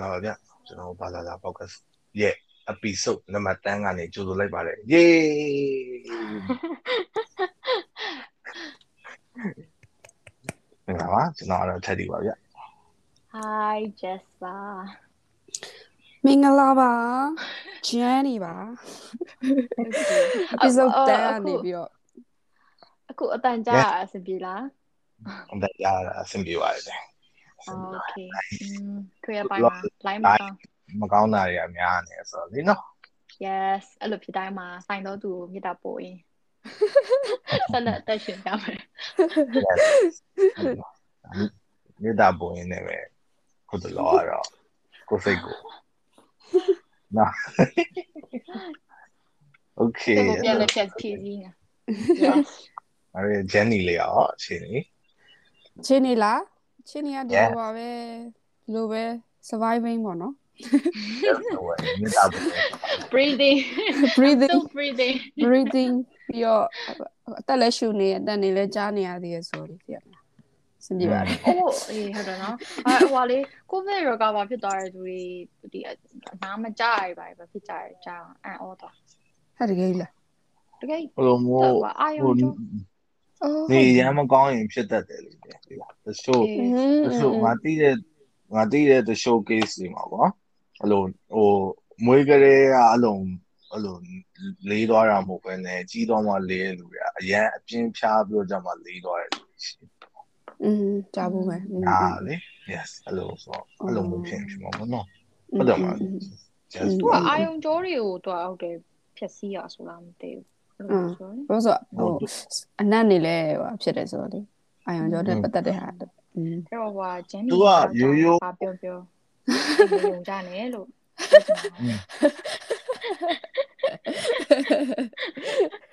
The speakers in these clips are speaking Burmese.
Hello မင်္ဂလာပါဗျကျွန်တော်ဘာသာသာ podcast ရဲ့ episode နံပါတ်10ကနေကြိုဆိုလိုက်ပါတယ် yay မင်္ဂလာပါကျွန်တော်ကတော့ Teddy ပါဗျ Hi Jessa မင်္ဂလာပါ Jenny ပါ episode 10ကနေပြီးတော့အခုအတန်ကြာအဆင်ပြေလားအန်တရအဆင်ပြေပါတယ် Okay อืมခွေရပိုင်းမှာ line မကောင်းမကောင်းတာတွေကများနေဆိုတော့လေနော် Yes အဲ့လိုဖြစ်တိုင်းမှာဆိုင်တော့သူကိုမြစ်တာပို့ရင်ဆက်လက်အသက်ရှင်ကြမယ်မြေတာပုံရင်းနဲ့ပဲခုတလောကတော့ကိုယ်စိတ်ကိုနော် Okay ဒီကိုပြန်လက်ချက်ဖြည့်စည်းနေ Yes အဲ့ဒီ Jenny လေးရောအချိန်လေးချင်းနေလား ချင်းနေရဒီလိုပါပဲဒီလိုပဲ surviving ပေါ့နော်ဟိုမြေတာပုံ breathing breathing still breathing breathing ပြီးတော့အသက်လည်းရှူနေအသက်နေလည်းကြားနေရသေးရဆိုလို့ပြရမှာစင်ပြပါတယ်အိုးအေးဟုတ်တယ်နော်အဲဟိုပါလေကိုဗစ်ရောဂါပါဖြစ်သွားတဲ့သူတွေဒီအနားမကြရပါဘူးဖြစ်ကြရကြအောင်အန်အောတော့ဟာတကယ်လားတကယ်ဘလိုမျိုးတော့အာယုံဟိုကျော်အော် နေရမ်းမကောင်းရင်ဖြစ်တတ်တယ်လေဒီလားတချို့တချို့ငါတီးတဲ့ငါတီးတဲ့တချို့ case တွေမှာပေါ့အဲ့လိုဟိုမွေးကလေးကအလုံးအဲ့လိုလေးသွားတာမဟုတ်ပဲねကြီးတော့မှလေးလူတွေကအရန်အပြင်းဖြားပြီးတော့ကြမှာလေးသွားတယ်လူတွေရှိတယ် อืมကြားဖို့ပဲ ။အာလေ yes အဲ့လိုဆိုအဲ့လိုမျိုးဖြစ်ဖြစ်မှာပေါ့နော်။ဟုတ်တယ်မလား just သူကအာယုံကျော်တွေကိုသူကဟုတ်တယ်ဖြက်စီးရဆိုလားမသိဘူးအဲ့လိုဆိုရင် ဘာလို့ဆိုဟိုအနတ်နေလဲဟိုဖြစ်တယ်ဆိုတော့လေအာယုံကျော်တဲ့ပတ်သက်တဲ့ဟာอืม အဲ့တော့ဟိုဂျန်နီ သူကရိုးရိုး ပါပြောပြောယုံကြနေလို့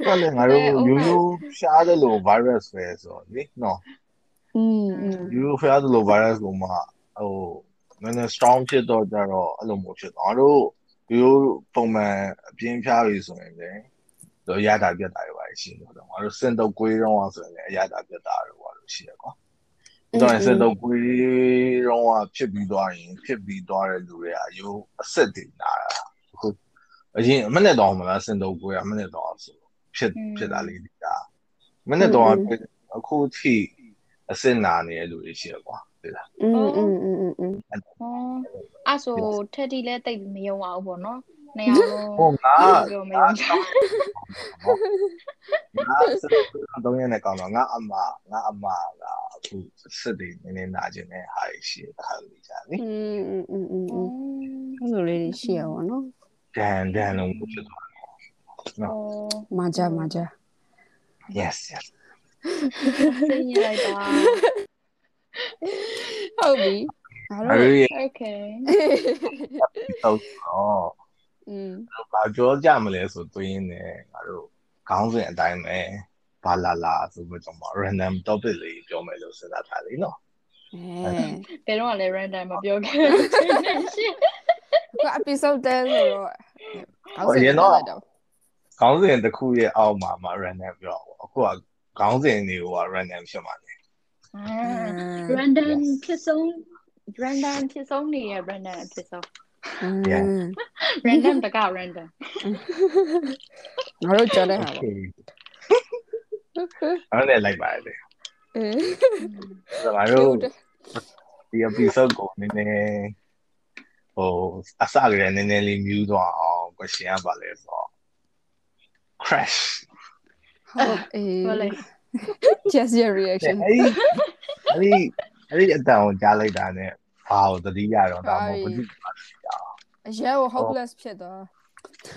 ကလည်းငါတို့ရိုးရိုးရှားတယ်လို့ virus ပဲဆိုတော့လေနော် อืมอืม ရိုးရိုးရှားတယ်လို့ virus ကိုမှဟိုနည်းနည်း strong ဖြစ်တော့ကြတော့အဲ့လိုမျိုးဖြစ်သွားတို့ရိုးရိုးပုံမှန်အပြင်းဖြားပြီဆိုရင်လေ တော့ရတာပြတ်တာတွေပါရှိတယ်တော့ငါတို့စင်တော့ကွေးတော့ဆိုရင်လည်းအရတာပြတ်တာတွေပါလို့ရှိရကွာ တော့စက်တော့ကွေးတော့ဖြစ်ပြီးသွားရင်ဖြစ်ပြီးသွားတဲ့လူတွေကအယိုးအဆက်တည်နာတာအခုအရင်အမနဲ့တော့မလားစင်တော့ကွေးအမနဲ့တော့ဆိုဖြစ်ဖြစ်တာလေးဒီကမနဲ့တော့အခုထိအစစ်နာနေတဲ့လူတွေရှိရကွာဒီလား อืมอืมอืมอืม ဟောအဲ့ဆိုထက်တီလည်းတိတ်မယုံအောင်ပေါ့နော် နှစ်ယောက်လုံး ဟိုငါ ပြောမယုံကြ ငါစက်တော့ရနေကောင်တော့ငါအမငါအမကအခုစစ်တည်နေနေနာခြင်းနဲ့ဟာရှိတဲ့ခါလေးကြာလေ อืมอืมอืมอืมอืมအဲ့လိုလေးရှိရပါတော့ ဒန်ဒန်လုံးဖြစ်သွားတယ် ဟော မာကြမာကြ yes yes သိနေလိုက်တာ ဟုတ်ပြီငါ အဲ့ တို့ ဒီ Okay တော့တော့ อืมဘာပြောကြမလဲဆိုသွင်းနေငါတို့ခေါင်းစဉ်အတိုင်းပဲဘာလာလာဆိုပြီးတော့ random topic လေးပြောမယ်လို့စဉ်းစားထားလေနော်အဲဘယ်တော့မှလည်း random မပြောခဲ့ဘူးရှင်းက episode 10ဆိုတော့ဟိုရင်တော့ခေါင်းစဉ်တစ်ခုရဲ့အောက်မှာမှ random ပြောပေါ့အခုကခေါင်းစဉ်တွေက random ဖြစ်မှာလေ random ဖြစ်ဆုံး random ဖြစ်ဆုံးနေရ random ဖြစ်ဆုံး Yeah. random တက random ငါတို့ကြော်တဲ့ဟာပေါ့အဲ့ဒါနဲ့လိုက်ပါလေအဲဆိုတော့ငါတို့ဒီ episode ကိုနည်းနည်းဟိုအစကလေးနည်းနည်းလေးမြူးသွားအောင် question ကပါလဲဆိုတော့ crash ဟုတ်အေးဟုတ်လေ just your reaction အဲ့ဒီအဲ့ဒီအဲ့ဒီအတန်ကိုကြားလိုက်တာနဲ့ဘာကိုသတိရတော့ဒါမှမဟုတ်ဘူး အရဲကို hopeless ဖြစ်သွား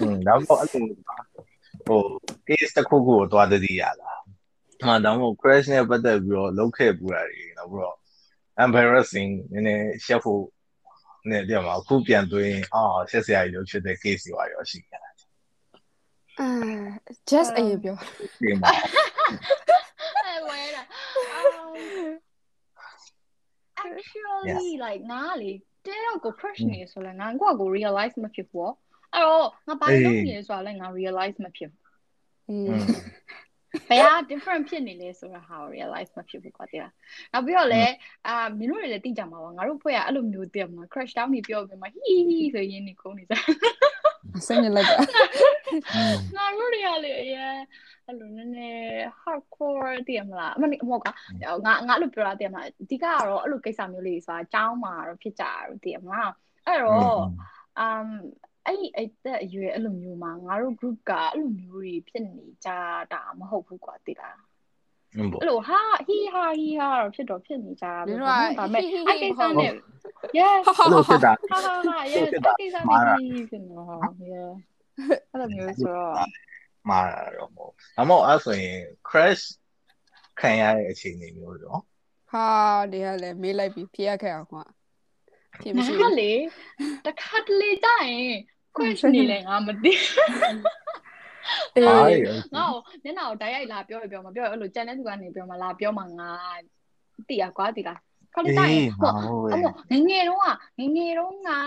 อืมဒါမှမဟုတ်အဲ့လိုဟို case တစ်ခုခုကိုသွားသတိရတာဟာဒါမှမဟုတ် crash နဲ့ပတ်သက်ပြီးတော့လောက်ခဲ့ပူတာတွေနောက်ပြီးတော့ embarrassing နည်းနည်းရှက်ဖို့နဲ့တည်းမှာအခုပြန်သွင်းအာရှက်စရာကြီးလို့ဖြစ်တဲ့ case တွေပါရောရှိကြတယ်အာ just အေးပြောဒီမှာအဲဝဲတာ actually like ငါလေ တင်းတော့ကို crush နေဆိုလဲငါကိုကကို realize မဖြစ်ဘူး။အဲ့တော့ငါဘာလုပ်နေလဲဆိုတာလဲငါ realize မဖြစ်ဘူး။ဘယ်ဟာ different ဖြစ်နေလဲဆိုတာဟာ realize မဖြစ်ဘူးကွာတရား။နောက်ပြီးတော့လဲအာမင်းတို့တွေလည်းသိကြမှာပါငါတို့ဖွဲ့ကအဲ့လိုမျိုးတည်းမှာ crush down နေပြောပြီးမှဟီးဟီးဆိုရင်းနေခုံးနေစား။ စိတ်နဲ့လိုက်တာငါတို့တွေကလေအရင်အဲ့လိုနည်းနည်း hardcore တည်ရမလားအမမဟုတ်ကငါငါလို့ပြောတာတည်ရမလားအဓိကကတော့အဲ့လိုကိစ္စမျိုးလေးဆိုတာအကြောင်းမှာတော့ဖြစ်ကြတာတည်ရမလားအဲ့တော့ um အဲ့ဒီအဲ့တဲ့အရွယ်အဲ့လိုမျိုးမှာငါတို့ group ကအဲ့လိုမျိုးတွေဖြစ်နေကြတာမဟုတ်ဘူးကွာတည်လား အဲ့လိုဟာဟီဟာဟီဟာတော့ဖြစ်တော့ဖြစ်နေကြတာဒီပဲတော့ဒါပေမဲ့ဟီဟီအဲ့ကိစ္စနဲ့ yes အဲ့လိုဖြစ်တာဟာဟာဟာ yes ဖြစ်အဲ့တာကိစ္စမာနဲ့တာဟီဟီဖြစ်နေတော့ yeah အဲ့လိုမျိုးဆိုတော့မှားတာတော့မဟုတ်ဒါမှမဟုတ်အဲ့ဆိုရင် crash ခံရတဲ့အခြေအနေမျိုးတော့ဟာဒီကလည်းမေးလိုက်ပြီးဖြေရခဲ့အောင်ကွာဖြေမရှိငါဘူးလေတခါတလေကြရင် question နေလဲငါမသိ အေးအားရငါ့ကိုနင်းနာကိုတိုက်ရိုက်လာပြောရပြောမှာပြောရအဲ့လိုကြံတဲ့သူကနေပြောမှာလာပြောမှာငါတိရကွာတိလားခါလေးကြရင်အေးဟုတ်ငါဟုတ်အမငငယ်တော့ငငယ်တော့ငါ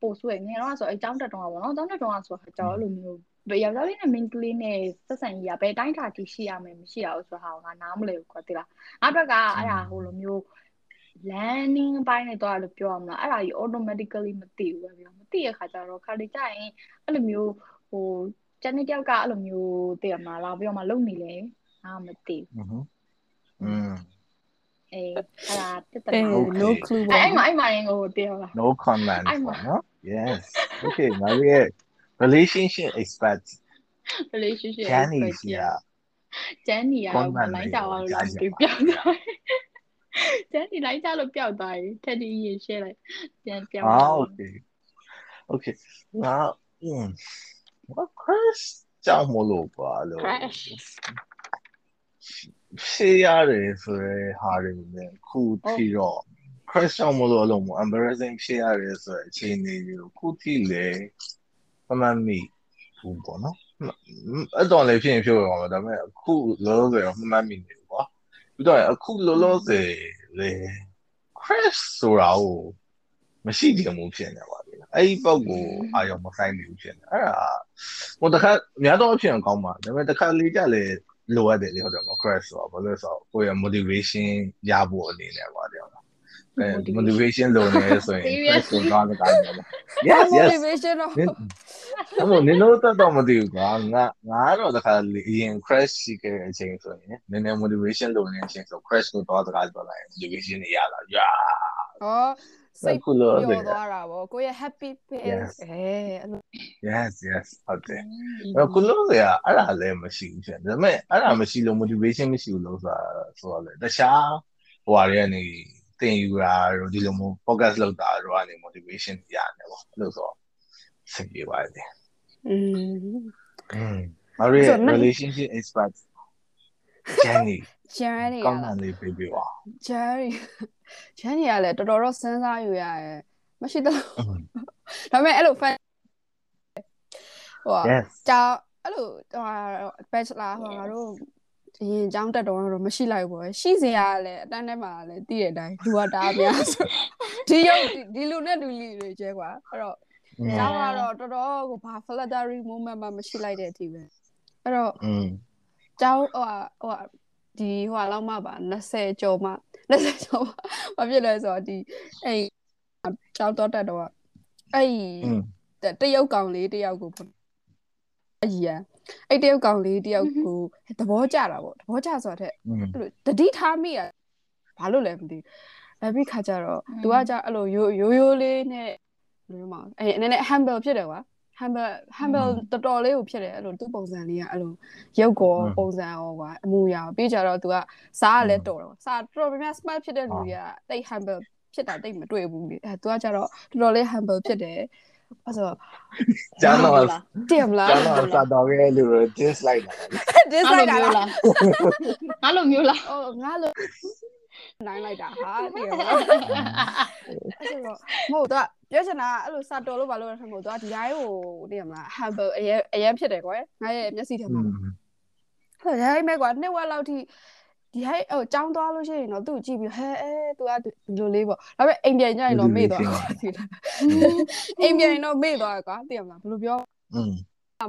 ပို့ဆွဲငယ်တော့ဆိုအကြောင်းတက်တော့ပါဘောနော်အကြောင်းတက်တော့ဆိုတော့ကျွန်တော်အဲ့လိုမျိုးဘယ်ယောက်ျားလေးနဲ့ main ကလေးနဲ့ဆက်ဆံကြီးอ่ะဘယ်တိုင်းတာတိရှိရမယ်မရှိရဘူးဆိုတာဟာငါနားမလည်ဘူးကွာတိလားငါတို့ကအဲ့ဒါဟိုလိုမျိုး landing ဘိုင်းနဲ့တော့လို့ပြောရမလားအဲ့ဒါကြီး automatically မသိဘူးပဲပြောမသိရခါကျတော့ခါလေးကြရင်အဲ့လိုမျိုးဟို ကျန်တဲ့တယောက်ကအဲ့လိုမျိုးသိရမလားလာပြောမှလုံနေလေငါမသိဘူး อืมอืม အေးအဲ့ဒါတက်တ အေး ယ် Okay. no clue အဲ့ ပါ အဲ့မှာအဲ့မှာရင်ကိုသိရလား no comment အဲ့မှာ ပေါ့နော် yes okay ငါတို့ရဲ့ relationship expert relationship Jenny expert စီက ကျန်းနီကတော့ comment လိုင်းကြသွားလို့လားမ လေး သိ ကို ဘူးပျောက်သွားကျန်းနီလိုင်းကြလို့ပျောက်သွားပြီတက်ဒီရေရှဲလိုက်ပြန်ပြောင်း อ่า okay okay ငါอืม what crash ကြောင့်မလို့ပါလို့ crash ရှေ့ရတယ်ဆိုရယ်ဟာတွေနဲ့ခုထိတော့ crash ကြောင့်မလို့အလုံးမ embarrassing ဖြစ်ရတယ်ဆိုရယ်အခြေအနေတွေကိုခုထိလေမမှန်မိဘူးပေါ့နော်အဲ့တော့လည်းဖြစ်ရင်ဖြစ်ရအောင်ဒါပေမဲ့အခုလောလောဆယ်တော့မမှန်မိနေဘူးကွာပြီးတော့အခုလောလောဆယ်လေ crash ဆိုတာကိုမရှိကြဘူးဖြစ်နေပါ လေအဲ့ဒီပုံကိုအာရုံမဆိုင်ဘူးဖြစ်နေအဲ့ဒါဟိုတခါအများတော့အဖြစ်အောင်ကောင်းပါဒါပေမဲ့တခါလေးကြလေလိုအပ်တယ်လေဟုတ်တယ်မ crash ဆိုတာဘာလို့လဲဆိုတော့ကိုယ့်ရဲ့ motivation ရဖို့အနေနဲ့ပါတယ်ဟုတ်လားအဲ motivation လိုနေဆိုရင် crash ကိုသွားတဲ့တိုင်းပဲ yes yes motivation တော့နင်အမနင်တို့တော့မသိဘူးကွာငါငါတော့တခါလေအရင် crash ရှိခဲ့တဲ့အချိန်ဆိုရင်နည်းနည်း motivation လိုနေတဲ့အချိန်ဆို crash ကိုသွားစကားပြောလိုက် motivation တွေရလာရာဟော စိတ် ခုလို ပျော်သွားတာဗောကိုယ့်ရဲ့ happy face Yes. အဲအဲ့လို yes yes ဟုတ်တယ်အခုလို့ရအဲ့ဒါလည်းမရှိဘူးဖြစ်ဒါပေမဲ့အဲ့ဒါမရှိလို့ motivation မရှိဘူးလို့ဆိုတာဆိုတော့လေတခြားဟိုဟာတွေကနေသင်ယူတာတို့ဒီလိုမျိုး focus လုပ်တာတို့ကနေ motivation ရတယ်ပေါ့အဲ့လိုဆိုတော့စိတ်ပြေပါတယ် อืม อืมမာရီ ဆိုတော့ relationship expert Jenny journey ကောင်းတာလေးပြေးပြေးပါ journey journey ကလည်းတော်တော်တော့စဉ်းစားယူရတယ်မရှိတော့ဒါပေမဲ့အဲ့လို fan ဟို yes ကြောင်အဲ့လိုဟို bachelor ဟိုငါတို့အရင်ကျောင်းတက်တော့တော့မရှိလိုက်ဘူးပဲရှိစရာကလည်းအတန်းထဲမှာလည်းတည်တဲ့အတိုင်းလူကတားများဆိုဒီရုပ်ဒီလူနဲ့လူလီတွေကျဲကွာအဲ့တော့ကျောင်းကတော့တော်တော်ကိုဘာ flattery moment မှမရှိလိုက်တဲ့အထိပဲအဲ့တော့อืมကျောင်းဟိုဟာဟိုဟာဒီဟိုဟာလောက်မှပါ20ကျော်မှ လက်ဆက်ချောပါဘာဖြစ်လဲဆိုတော့ဒီအဲ့ကျောင်းတော့တက်တော့အဲ့တရုတ်ကောင်လေးတယောက်ကိုအကြီးရန်အဲ့တယောက်ကောင်လေးတယောက်ကိုသဘောကျတာပေါ့သဘောကျဆိုတော့တတိထားမိရဘာလို့လဲမသိဘူးအဲ့ဒီခါကျတော့ तू ကကြအဲ့လိုရိုးရိုးလေးနဲ့ဘယ်လိုမှအဲ့နည်းနည်း humble ဖြစ်တယ်ကွာ humble humble တော်တော်လေးကိုဖြစ်တယ်အဲ့လိုသူ့ပုံစံလေးကအဲ့လိုရုပ်ကောပုံစံရောကွာအမူအရာပြီးကြတော့ तू ကစားကလည်းတော်တယ်စားတော်တော်များများ smart ဖြစ်တဲ့လူတွေကတိတ် humble ဖြစ်တာတိတ်မတွေ့ဘူးလေအဲ तू ကကြတော့တော်တော်လေး humble ဖြစ်တယ်အဲ့ဆိုကျန်တော့တည်မလားကျန်တော့စာတော်ရဲ့လူတွေ dislike တာလေ dislike တာငါလားလိုမျိုးလားအော်ငါလို နိုင်လိုက်တာဟာတည်မလားအဲ့ဆိုတော့မဟုတ်တော့ပြောချင်တာကအဲ့လိုစာတော်လို့ဘာလို့လဲဆိုတော့သူကဒီတိုင်းကိုတည်မလား humble အရင်အရင်ဖြစ်တယ်ကွယ်ငါရဲ့မျက်စိထဲ อื မှာ ม ဟဲ့ဒါပေမဲ့ကွာနှစ်ဝက်လောက်ထိဒီဟဲ့ဟိုចောင်းသွားလို့ရှိရင်တော့သူ့ကိုကြည့်ပြီးဟဲအဲ तू ကဒီလိုလေးပေါ့ဒါပေမဲ့အိမ်ပြန်ကြရင်တော့မေ့သွားတာသိလားအိမ်ပြန်ရင်တော့မေ့သွားတာကွာသိရမလားဘယ်လိုပြော อืม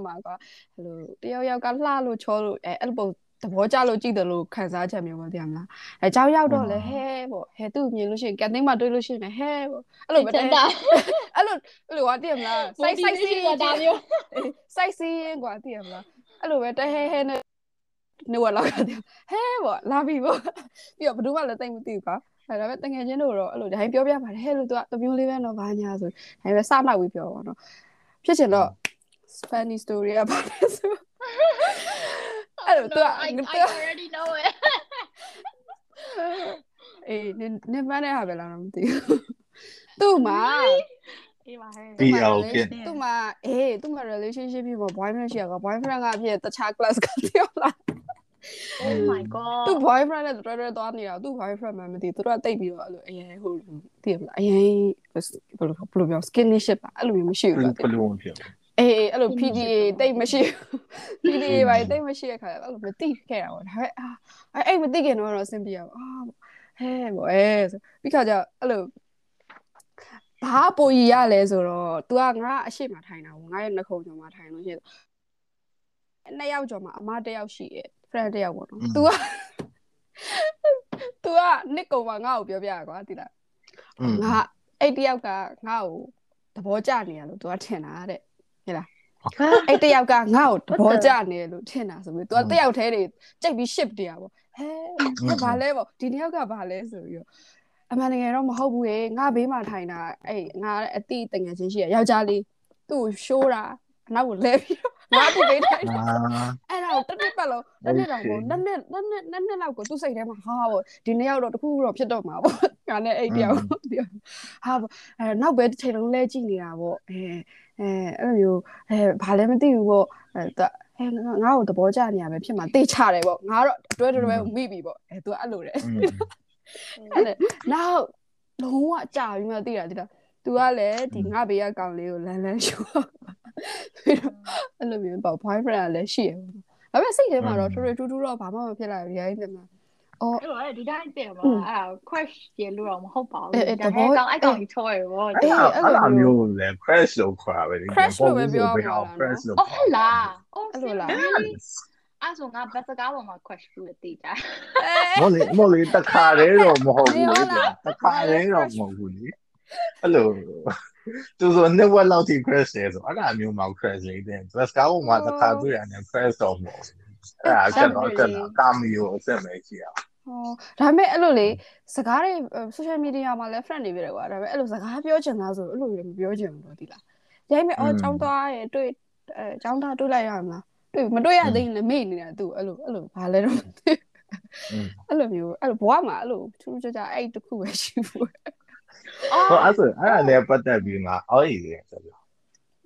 မှာကွာဟိုလိုတယောက်ယောက်ကလှလို့ချောလို့အဲအဲ့လိုပုံ သဘောကျလို့ကြည့်တယ်လို့ခံစားချက်မျိုးမသိရမလားအဲကြောက်ရောက်တော့လေဟဲပေါ့ဟဲသူ့မြင်လို့ရှိရင်ကန်တင်းမှာတွေ့လို့ရှိရင်ဟဲပေါ့အဲ့လိုပဲတန်တာအဲ့လိုအဲ့လိုကသိရမလားစိုက်စိုက်စီးတာမျိုးစိုက်စီးရင်ကွာသိရမလားအဲ့လိုပဲတဟဲဟဲနဲ့နေဝလာကတည်းဟဲပေါ့လာပြီပေါ့ပြီးတော့ဘယ်သူမှလည်းတိတ်မသိဘူးကွာအဲ့ဒါပဲတငယ်ချင်းတို့တော့အဲ့လိုဒါတိုင်းပြောပြပါတယ်ဟဲလို့သူကတမျိုးလေးပဲတော့ဘာညာဆိုဒါပေမဲ့စနောက်ပြီးပြောပါတော့ဖြစ်ချင်တော့ Spanish story ကပါတယ်ဆို အဲ့လိုသူက I I already know it အေးနင်နင်မနဲ့ဟာပဲလားတော့မသိဘူးသူ့မှာအေးပါဟဲ့ပြီးအောင်ဖြစ်သူ့မှာအေးသူ့မှာ relationship ဖြစ်မှာ boyfriend ရှိရက boyfriend ကဖြစ်တခြား class ကတယောက်လား Oh my god သူ boyfriend နဲ့တော်တော်သွားနေတာသူ boyfriend မှမသိသူတို့ကတိတ်ပြီးတော့အဲ့လိုအရင်ဟိုသိရမလားအရင်ဘယ်လိုဘယ်လိုပြော skinny ship ပါအဲ့လိုမျိုးမရှိဘူးဘကွာယ်လိုဖြစ်အေး အေးအဲ့လို PDA တိတ်မရှိဘူး PDA ပါတိတ်မရှိတဲ့ခါအဲ့လိုမသိခဲ့တာပေါ့ဒါပေမဲ့အာအဲ့မသိခင်တော့တော့အဆင်ပြေအောင်အာဟဲ့ဘောအဲဆိုပြီးခါကျအဲ့လိုဘာပိုကြီးရလဲဆိုတော့ तू ကငါအရှိမထိုင်တာပေါ့ငါရဲ့နှခုံကျော်မှာထိုင်လို့ရှိရင်နှစ်ယောက်ကျော်မှာအမတစ်ယောက်ရှိရဲ့ friend တစ်ယောက်ပေါ့နော် तू က तू ကနှစ်ကုံမှာငါ့ကိုပြောပြရကွာတိလား ငါအဲ့တယောက်ကငါ့ကိုသဘောကျနေရလို့ तू ကထင်တာတဲ့ ဟဲ့လားအဲ့တယောက်ကငါ့ကိုသဘောကျနေလို့ထင်တာဆိုပြီး तू ကတယောက်တည်းတွေကြိတ်ပြီး ship တရားပေါ့ဟဲဟဲ့ဘာလဲပေါ့ဒီတယောက်ကဘာလဲဆိုပြီးတော့အမှန်တကယ်တော့မဟုတ်ဘူးလေငါဘေးမှာထိုင်တာအဲ့ငါအတိတငယ်ချင်းရှိရယောက်ျားလေးသူ့ကိုရှိုးတာအနောက်ကိုလဲပြီးတော့ ငါသူ့ဘေးထိုင်တာအာအဲ့ဒါကိုတစ်နှစ်ပတ်လုံးတစ်နှစ်တော့ပေါ့နှစ်နှစ်နှစ်နှစ်နှစ်နှစ်လောက်ကိုသူ့စိတ်ထဲမှာဟာပေါ့ဒီနှစ်ယောက်တော့တစ်ခုခုတော့ဖြစ်တော့မှာပေါ့ငါနဲ့အဲ့တယောက်ပေါ့ဒီဟာပေါ့အဲနောက်ပဲတစ်ချိန်လုံးလဲကြည့်နေတာပေါ့အဲအဲအဲ့လိုမျိုးအဲဘာလဲမသိဘူးပေါ့အဲသူဟဲငါ့ကိုသဘောကျနေရပဲဖြစ်မှာတေးချတယ်ပေါ့ငါတော့အတွဲတွဲမိပြီပေါ့အဲသူအဲ့လိုတဲ့အဲ့လေနောက်လုံးဝကြာပြီးမှသိတာတိတာ तू ကလည်းဒီငါဘေးကကောင်လေးကိုလမ်းလမ်းရှူပြီးတော့ အဲ့လိုမျိုးပေါ့ boyfriend ကလည်းရှိရပေါ့ဒါပေမဲ့စိတ်ထဲမှာတော့ထူထူထူထူတော့ဘာမှမဖြစ်လာဘူးရိုင်းတယ်မှာအော်အဲ့တော့ဒီတိုင်းပြင်ပါအဲ့ဒါ crash ရေလို့တော့မဟုတ်ပါဘူးအဲ့အဲ့ဒါသဘောဟဲကောင်အဲ့ကောင်ကြီးချောရပေါ့အဲ့ဒါအဲ့ဒါမျိုးလဲ crash လို့ခေါ်တာပဲ crash လို့ပဲပြောရမှာလား crash လို့အော်ဟဲ့လားအော်အဲ့လိုလား really အဲ့ဆိုငါဘတ်စကားပေါ်မှာ crash လို့တေးကြမော်လီမော်လီတခါတည်းတော့မဟုတ်ဘူးလေတခါတည်းတော့မဟုတ်ဘူးလေအဲ့လို သူဆိုနှစ်ဝက်လောက်ထိ crash တယ်ဆိုအဲ့ဒါမျိုးမှ crash လေးတဲ့ bus ကားပေါ်မှာတခါတွေ့ရတယ် crash တော့မဟုတ်ဘူးအဲ့ဒါကျွန်တော်ကကာမီကိုအဆက်မဲကြည့်အောင်ဟောဒါပေမဲ့အဲ့လိုလေစကားတွေ social media မှာလည်း friend တွေပြတယ်ကွာဒါပေမဲ့အဲ့လိုစကားပြောချင်တာဆိုအဲ့လိုတွေမပြောချင်ဘူးတော့ဒီလားရိုင်းမဲ့အော်ចောင်းသွားရတွေ့အဲចောင်းသားတွေ့လိုက်ရမလားတွေ့မတွေ့ရသေးရင်လည်းမေ့နေတာသူအဲ့လိုအဲ့လိုဘာလဲတော့မသိအဲ့လိုမျိုးအဲ့လိုဘဝမှာအဲ့လိုထူးထူးခြားခြားအဲ့တခုပဲရှိဘူးအော် ဟောအဲ့ဆိုအဲ့ဒါလည်းပတ်သက်ပြီးငါအော်ရည်တယ်ဆိုတော့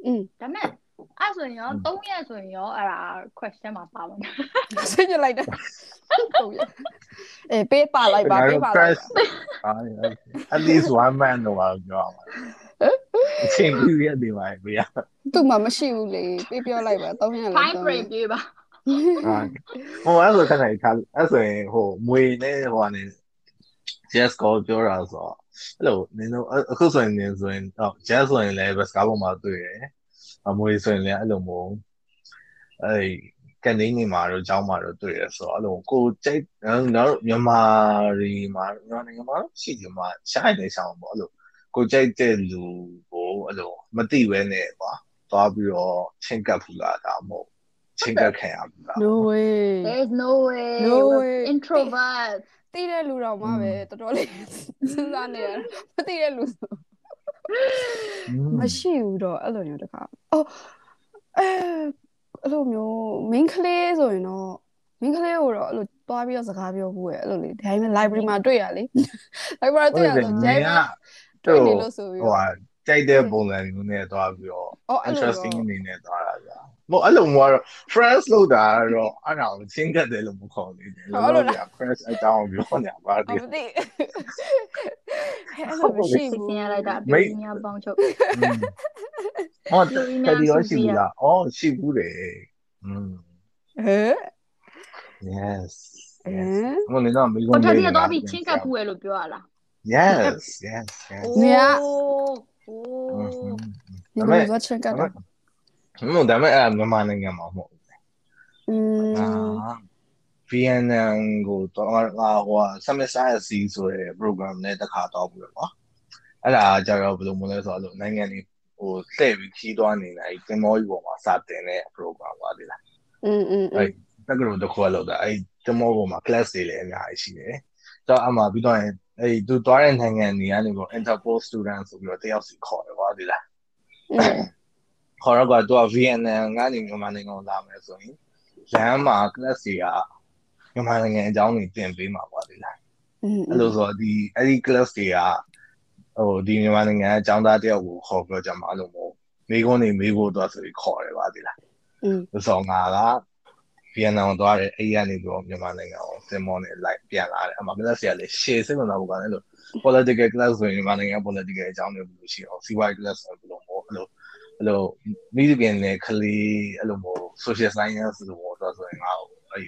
อืมဒါမဲ့အဲ့ဆိုရင်ရော3ရက်ဆိုရင်ရောအဲ့ဒါ question မှာပါပါမယ်ဆွေးကြလိုက်တယ်ဟုတ်ရဲ့အေးပေးပါလိုက်ပါပေးပါလိုက်ပါအာ at least one man တော့ပြောအောင်အချိန်ပြည့်ရတယ်ပါဗျာသူ့မှာမရှိဘူးလေပေးပြောလိုက်ပါ3ရက်လောက် time frame ပြေးပါဟိုအဲ့ဆိုခဏခါအဲ့ဆိုရင်ဟိုမွေနဲ့ဟိုကနေ just call ပြောတာဆိုတော့ အဲ့လိုနင်တို့အခုဆိုရင်နင်ဆိုရင်ဟော just ဆိုရင်လည်း bus ကားပေါ်မှာတွေ့တယ်အမွေဆိုရင်လည်းအဲ့လိုမျိုးအဲ့ကနေနေမှာတော့ကျောင်းမှာတော့တွေ့ရဆိုတော့အဲ့လိုကိုကြိတ်နော်မြန်မာရီမှာမြန်မာနိုင်ငံမှာရှိတယ်မှာရှိုင်းနေဆောင်ပေါ့အဲ့လိုကိုကြိတ်တဲ့လူကိုအဲ့လိုမသိဘဲနဲ့ကွာသွားပြီးတော့ချင်းကပ်ဖူလာတာမဟုတ်ချင်းကပ်ခံရဘူးလား no way there is no way No We're way. introvert သိတဲ့လူတော်မှပဲတော်တော်လေးစဉ်းစားနေရတယ်မသိတဲ့လူဆိုမရှိဘူးတော့အဲ့လိုမျိုးတခါအော်အဲအဲ့လိုမျိုး main ကလေးဆိုရင်တော့ main ကလေးကိုတော့အဲ့လိုတွားပြီးတော့စကားပြောဘူးရဲ့အဲ့လိုလေဒါပေမဲ့ library မှာတွေ့ရလေ library တွေ့ရဆိုဟုတ်ဂျိုတယ်င်းငါမှာတွေ့နေလို့ဆိုပြီးဟိုတော့ဟာကြိုက်တဲ့ပုံစံမျိုးနဲ့သွားပြီးတော့အော်အဲ့လို interesting တော့အနေနဲ့သွားတာကြာ မဟုတ်အဲ့လိုမျိုးကတော့ friends လို့တာတော့အဲ့ဒါကိုချင်းကတ်တယ်လို့မခေါ်သေးဘူးလို့လို့ friends အကြောင်းပြောနေပါ အ သေး မသိအဲ့လိုမရှိ စိတ် ဘူး ဆင်းရလိုက်တာ မိ ပြေ တ် းများပေါင်းချုပ် ဟောတယ်ဒီရောရှိဘူးလားအော်ရှိဘူးတယ်อืม ဟဲ့ yes အဲ မလို့တော့မိ ဟို ကုန်း ထက် လေး စီတော့ပြီးချင်းကပ်ဖူးရလို့ပြောရလား yes yes yes နေရ โอ้ ဒီလိုသွားချင်ကြတာ မဟုတ်ဒါပေမဲ့အဲ့မြန်မာနိုင်ငံမှာမဟုတ် อืม အာ VNN ကိုတော့ငါဟိုက semester SC ဆိုတဲ့ program နဲ့တခါတော့ပြီးတော့ကွာအဲ့ဒါကြတော့ဘယ်လိုမလဲဆိုတော့နိုင်ငံတွေဟိုလှည့်ပြီးခီးသွားနေတာအဲ့တင်မောကြီးပေါ်မှာစတင်တဲ့ program ပါလေလား อืมอืม အဲ့တက္ကသိုလ်တစ်ခုလောက်တာအဲ့တင်မောပေါ်မှာ class တွေလည်းအများကြီးရှိတယ်တော့အမှပြီးတော့အဲ့သူသွားတဲ့နိုင်ငံတွေကနေပေါ့ Interpol student ဆိုပြီးတော့တယောက်စီခေါ်တယ်ကွာဒီလား อืม ခေါ်တော့ကသူက VNN ကနေမြန်မာနိုင်ငံကိုလာမယ်ဆိုရင်လမ်းမှာ class တွေကမြန်မာနိုင်ငံအကြောင်းတွေသင်ပေးမှာပေါ့လေလားအဲ့လိုဆိုဒီအဲ့ဒီ class တွေကဟိုဒီမြန်မာနိုင်ငံအကြောင်းသားတယောက်ကိုခေါ်ပြောကြမှာလို့မို့မိကုန်းနေမိဖို့တော့ဆိုပြီးခေါ်ရပါသေးလားอืมဆိုငါကဗီယက်နမ်ကိုသွားတယ်အဲ့ဒီကနေပြီးတော့မြန်မာနိုင်ငံကိုစင်မောနဲ့လိုက်ပြန်လာတယ်အမှ class တွေကလည်းရှေ့စိတ်ဝင်စားဖို့ကလည်းလို့ political class ဆိုရင်မြန်မာနိုင်ငံ political အကြောင်းတွေဘယ်လိုရှိအောင် CY class ဆိုဘယ်လိုမို့အဲ့လို အဲ့လိုမိဒပြန်နဲ့ကလေးအဲ့လိုမျိုး social science လို့ပြောတော့ဆိုရင်ငါအဲ့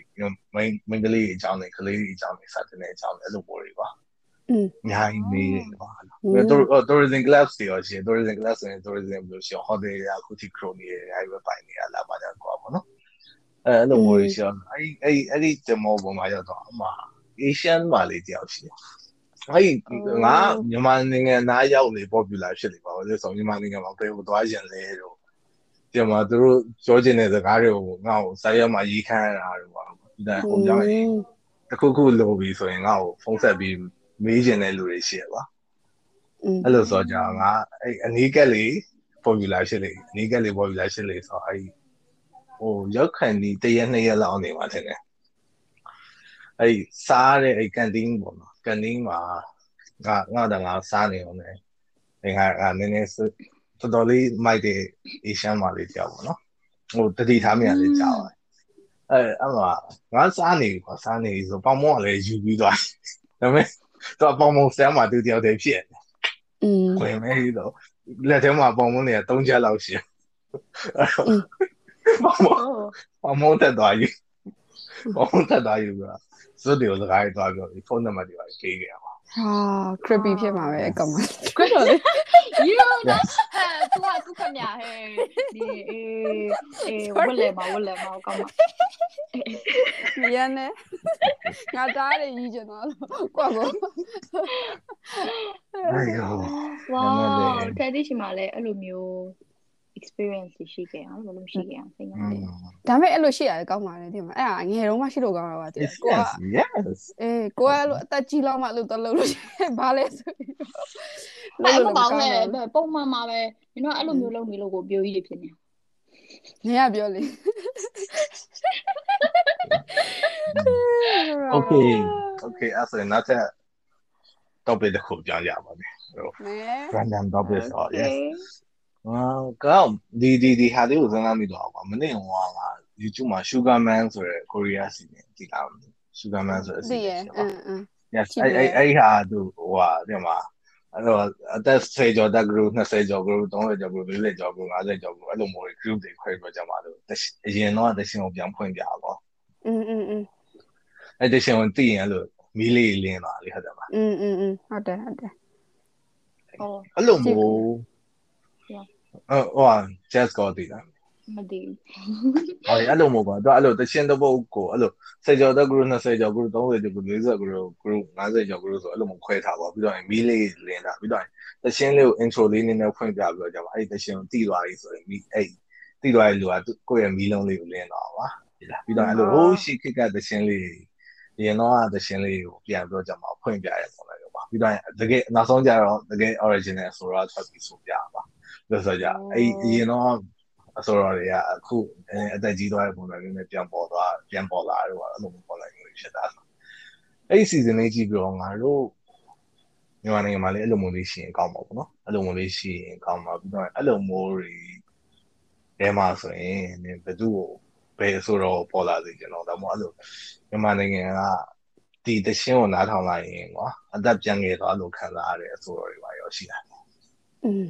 main main ကလေးအကြောင်းတွေကလေးအကြောင်းတွေစတဲ့တဲ့အကြောင်းတွေအဲ့လိုမျိုးတွေပါ อืม အများကြီးမေးတယ်ပါ อืม တော့ tourism class တွေရောရှင် tourism class ဆိုရင် tourism ဘယ်လိုရှိအောင် hotel တွေအခုထိ crow နေတယ်အဲ့ဒီပဲပိုင်နေရလားပါကြကွာပေါ့နော်အဲအဲ့လိုမျိုးတွေရှိအောင်အဲ့အဲ့အဲ့ဒီ demo ပေါ်မှာရောက်တော့အမှ Asian မှာလေးတယောက်ရှိတယ် အဲ့ဒီငါမြန်မာနိုင်ငံသားရောက်လေ popular ဖြစ်နေပါဘူးလေဆိုမြန်မာနိုင်ငံမှာဘယ်ကိုသွားရင်လဲတော့ဒီမှာသူတို့ပြောချင်တဲ့စကားတွေကိုငါ့ကိုစာရွက်မှာရေးခမ်းရတာတော့ပါဒါဟိုကြောင့်တခုခုလိုပြီဆိုရင်ငါ့ကိုဖုန်းဆက်ပြီးမေးချင်တဲ့လူတွေရှိရပါอืมအဲ့လိုဆိုကြငါအဲ့အနီးကက်လေး popular ဖြစ်လေအနီးကက်လေး popular ဖြစ်လေဆိုအဲ့ဟိုရောက်ခံဒီတရက်နှစ်ရက်လောက်နေမှာတင်တယ်အဲ့စားတဲ့အဲ့ကန်တင်းပေါ့နော် ကန်တင်းမှာငါငါတငါစားနေအောင်လေအဲ့ငါငါနည်းနည်းတော်တော်လေးမိုက်တဲ့ Asian မှာလေးကြောက်ပေါ့နော်ဟိုတတိထားမြင်လေးကြောက်အဲ့အဲ့မှာငါစားနေကွာစားနေဆိုပေါင်မောကလည်းယူပြီးသွားဒါပေမဲ့တော့ပေါင်မောဆမ်းမှာတူတယောက်တည်းဖြစ်อืมဝင်မဲပြီးတော့လက်ထဲမှာ စွတ်တွေကိုစကားရေးသွားပြောဒီဖုန်းနံပါတ်တွေပါကြီးခဲ့ရပါဟာ creepy ဖြစ်မှာပဲအကောင်မ creepy တော့လေ you know ဟာသူကသူခင်ဗျာဟဲ့ဒီအေးအေးဝလဲမဝလဲမအကောင်မမြန်နေငါသားတွေကြီးကျွန်တော်ကွာကောဝါး tradition မှာလည်းအဲ့လိုမျိုး experience ရှိခဲ့အောင်ဘယ်လိုရှိခဲ့အောင်သိနေတယ်ဒါပေမဲ့အဲ့လိုရှိရတယ်ကောင်းပါလေဒီမှာအဲ့ဒါငယ်တုန်းမှရှိလို့ကောင်းတာပါတည် yes ကိုက yes အေးကိုကအဲ့လိုအသက်ကြီးလောက်မှအဲ့လိုတော့လုပ်လို့ရှိရင်ဘာလဲဆိုပြီးအဲ့လိုကောင်းတယ်ပုံမှန်မှာပဲညီတို့အဲ့လိုမျိုးလုပ်နေလို့ကိုပြိုကြီးတွေဖြစ်နေနေရပြောလေ okay okay အဲ့ဆိုရင်နောက်ထပ် topic တစ်ခုပြောင်းရပါမယ်ဟိုနဲ random topic ဆို yes โอ အာကောင်းဒီဒီဒီဟာလေးကိုစဉ်းစားမိတော့ကွာမနေ့ကငါ YouTube မှာ Sugarman ဆိုတဲ့ Korea စီနေဒီလား Sugarman ဆိုတဲ့စီ သိရ နေ အင်းအင်း yes ရှိတယ် အဲ့အဲ့အဲ့ဟာသူဟိုဟာဒီမှာအဲ့တော့အသက်10ကျော်တက် group 20ကျော် group 30ကျော် group 40ကျော် group 50ကျော် group အဲ့လိုမျိုး group တွေခွဲပြီးကြမှာလို့အရင်တော့တရှင်ကိုပြန်ဖွင့်ပြတော့ อืมอืมอืม အဲ့တရှင်ကိုသိရင်အဲ့လိုမီးလေးလင်းသွားလေဟုတ်တယ်မလား อืมอืมอืมဟုတ်တယ်ဟုတ်တယ် อ๋อ အဲ့လိုမျိုး Yeah. အဲ့ဟိုဟာ jazz ကိုတည်တာမသိဘူးဟောအဲ့လိုမျိုးပါသူအဲ့လိုတချင်းတစ်ပုတ်ကိုအဲ့လို10ကျော်တက် group 20ကျော် group 30ကျော် group 40 group group 50ကျော် group ဆိုအဲ့လိုမျိုးခွဲထားပါပြီးတော့မီးလေးလင်းတာပြီးတော့တချင်းလေးကို intro လေးနည်းနည်းဖွင့်ပြပြီးတော့ကြပါအဲ့တချင်းကိုတည်သွားပြီဆိုရင်မီးအဲ့တည်သွားတဲ့လူကကိုယ့်ရဲ့မီးလုံးလေးကိုလင်းတော့ပါဒီလားပြီးတော့အဲ့လိုဟိုးရှိခက်ကတချင်းလေးရင်တော့တချင်းလေးကိုပြန်ပြီးတော့ကြမှာဖွင့်ပြရပုံလိုက်တော့ပါပြီးတော့တကယ်နောက်ဆုံးကြတော့တကယ် original ဆိုတော့ထွက်ပြီးဆိုပြပါ လို့ဆိုကြအဲ့ရင်တော့အစောရတွေကအခုအသက်ကြီးသွားတဲ့ပုံစံမျိုးနဲ့ပြန်ပေါ်သွားပြန်ပေါ်လာတော့အဲ့လိုမျိုးပေါ်လာမျိုးဖြစ်တာဆိုအဲ့ဒီ season လေးကြည့်ပြီးတော့ငါတို့မြန်မာနိုင်ငံမှာလည်းအဲ့လိုမျိုးလေးရှိရင်ကောင်းမှာပေါ့နော်အဲ့လိုမျိုးလေးရှိရင်ကောင်းမှာပြီးတော့အဲ့လိုမျိုးတွေအဲမှာဆိုရင်ဘယ်သူ့ကိုဘယ်ဆိုတော့ပေါ်လာစေကျွန်တော်ဒါမှမဟုတ်အဲ့လိုမြန်မာနိုင်ငံကဒီတရှင်းကိုနားထောင်လိုက်ရင်ကွာအသက်ပြန်ငယ်သွားလို့ခံစားရတဲ့အဆိုတော်တွေပါရောရှိတာ อืม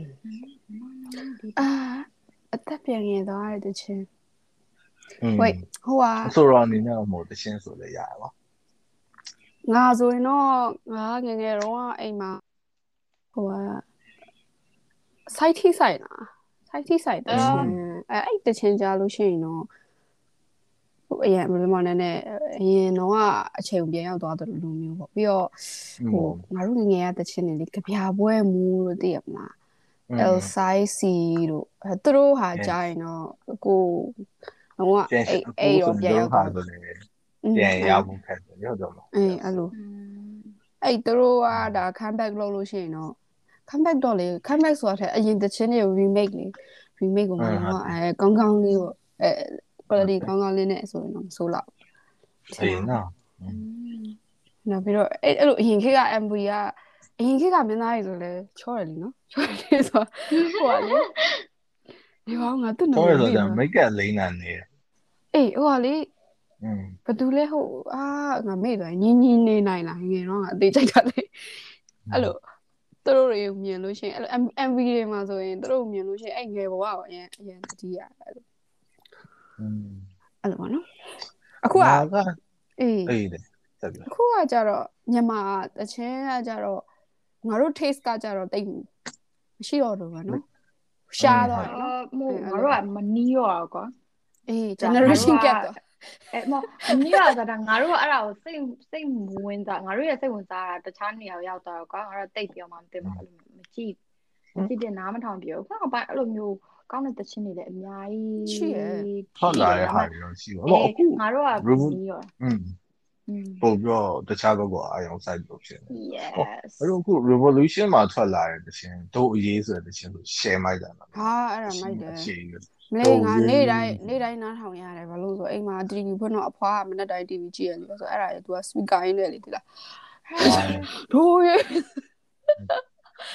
အာအသက်ပြန်ငယ်သွားတဲ့ချင်း wait ဟိုဟာအဆိုတော်အနေနဲ့ဟိုတရှင်းဆိုလည်းရတယ်ကွာငါဆိုရင်တော့ငါငယ်ငယ်တော့အိမ်မှာဟိုဟာ site ထိဆိုင်လား site ထိဆိုင်တချင်းအဲအဲ့တချင်းကြားလို့ရှိရင်တော့ဟဟိုအရင်ဘယ်လိုမှနည်းနည်းအရင်တော့ကအချိန်ပြန်ရောက်သွားတယ်လို့မျိုးပေါ့ပြီးတော့ဟိုငါတို့ငငယ်ရတဲ့ချင်းနေလေကြပြပွဲမူလို့သိရမလား L size C တို့အဲသူတို့ဟာကြာရင်တော့ကိုတော့အဲ့အဲ့ရောပြန်ရောက်သွားတယ်ပြန်ရောက်ဖို့ခက်တယ်ဟုတ်တော့မအေးအဲ့လိုအဲ့သူတို့ကဒါ comeback လုပ်လို့ရှိရင်တော့ comeback တော့လေ comeback ဆိုတာတဲ့အရင်တချင်းတွေ remake လေ remake ကိုမှတော့အဲကောင်းကောင်းလေးပေါ့အဲ quality ကောင်းကောင်းလေးနဲ့ဆိုရင်တော့မဆိုးလောက်အေးနော်နောက်ပြီးတော့အဲ့အဲ့လိုအရင်ခေတ်က MV က အရင်ခေတ်ကမင်းသားတွေဆိုလဲချောတယ်လीနော်ချောတယ်ဆိုဟိုကလေဒီဘောင်ငါသူ့နာမည်ဆိုတော့ make up လိမ့်နာနေအေးဟိုကလေဘသူလဲဟိုအာငါမေ့သွားညင်းညင်းနေနိုင်လားငယ်တော့ငါအသေးကြိုက်တာလေအဲ့လိုသူတို့တွေမြင်လို့ရှိရင်အဲ့လို MV တွေမှာဆိုရင်သူတို့မြင်လို့ရှိရင်အဲ့ငယ်ဘဝကအရင်အရင်တတိယအဲ့လိုအဲ့လိုပေါ့နော်အခုကအေးအေးတယ်အခုကကြတော့ညမာတချင်းကကြတော့ ငါတို့ taste ကကြတော့တိတ်မရှိတော့တော့ဘူးနော်ရှားတော့နော်မဟုတ်ငါတို့ကမနီးရောကွာအေး generation gap တော့အဲ့မနီးရတာငါတို့ကအဲ့ဒါကိုစိတ်စိတ်ဝင်စားငါတို့ရဲ့စိတ်ဝင်စားတာတခြားနေရာရောက်သွားတော့ကွာငါတို့တိတ်ပြောမှမသိဘူးမကြည့်ကြည့်တင်နားမထောင်ပြောခုနကပိုင်းအဲ့လိုမျိုးကောင်းတဲ့တခြင်းတွေလည်းအများကြီးရှိရဟုတ်လားဟာရောရှိရောအခုငါတို့ကနီးရောอืม ပို့ပြီးတော့တခြားဘက်ကအာရုံစိုက်လို့ဖြစ်နေ yes အဲ့တော့အခု revolution မှာထွက်လာတဲ့တခြင်းတို့အရေးဆိုတဲ့တခြင်းဆို share မိုက်တာနော်ဟာအဲ့ဒါမိုက်တယ်ရှေ့ရမလေးငါနေ့တိုင်းနေ့တိုင်းနားထောင်ရတယ်ဘာလို့ဆိုအိမ်မှာ TV ဖွင့်တော့အဖွားကမနေ့တိုင်း TV ကြည့်ရလေဆိုအဲ့ဒါလေ तू က speaker ရင်းနဲ့လေဒီလားဒိုးရေ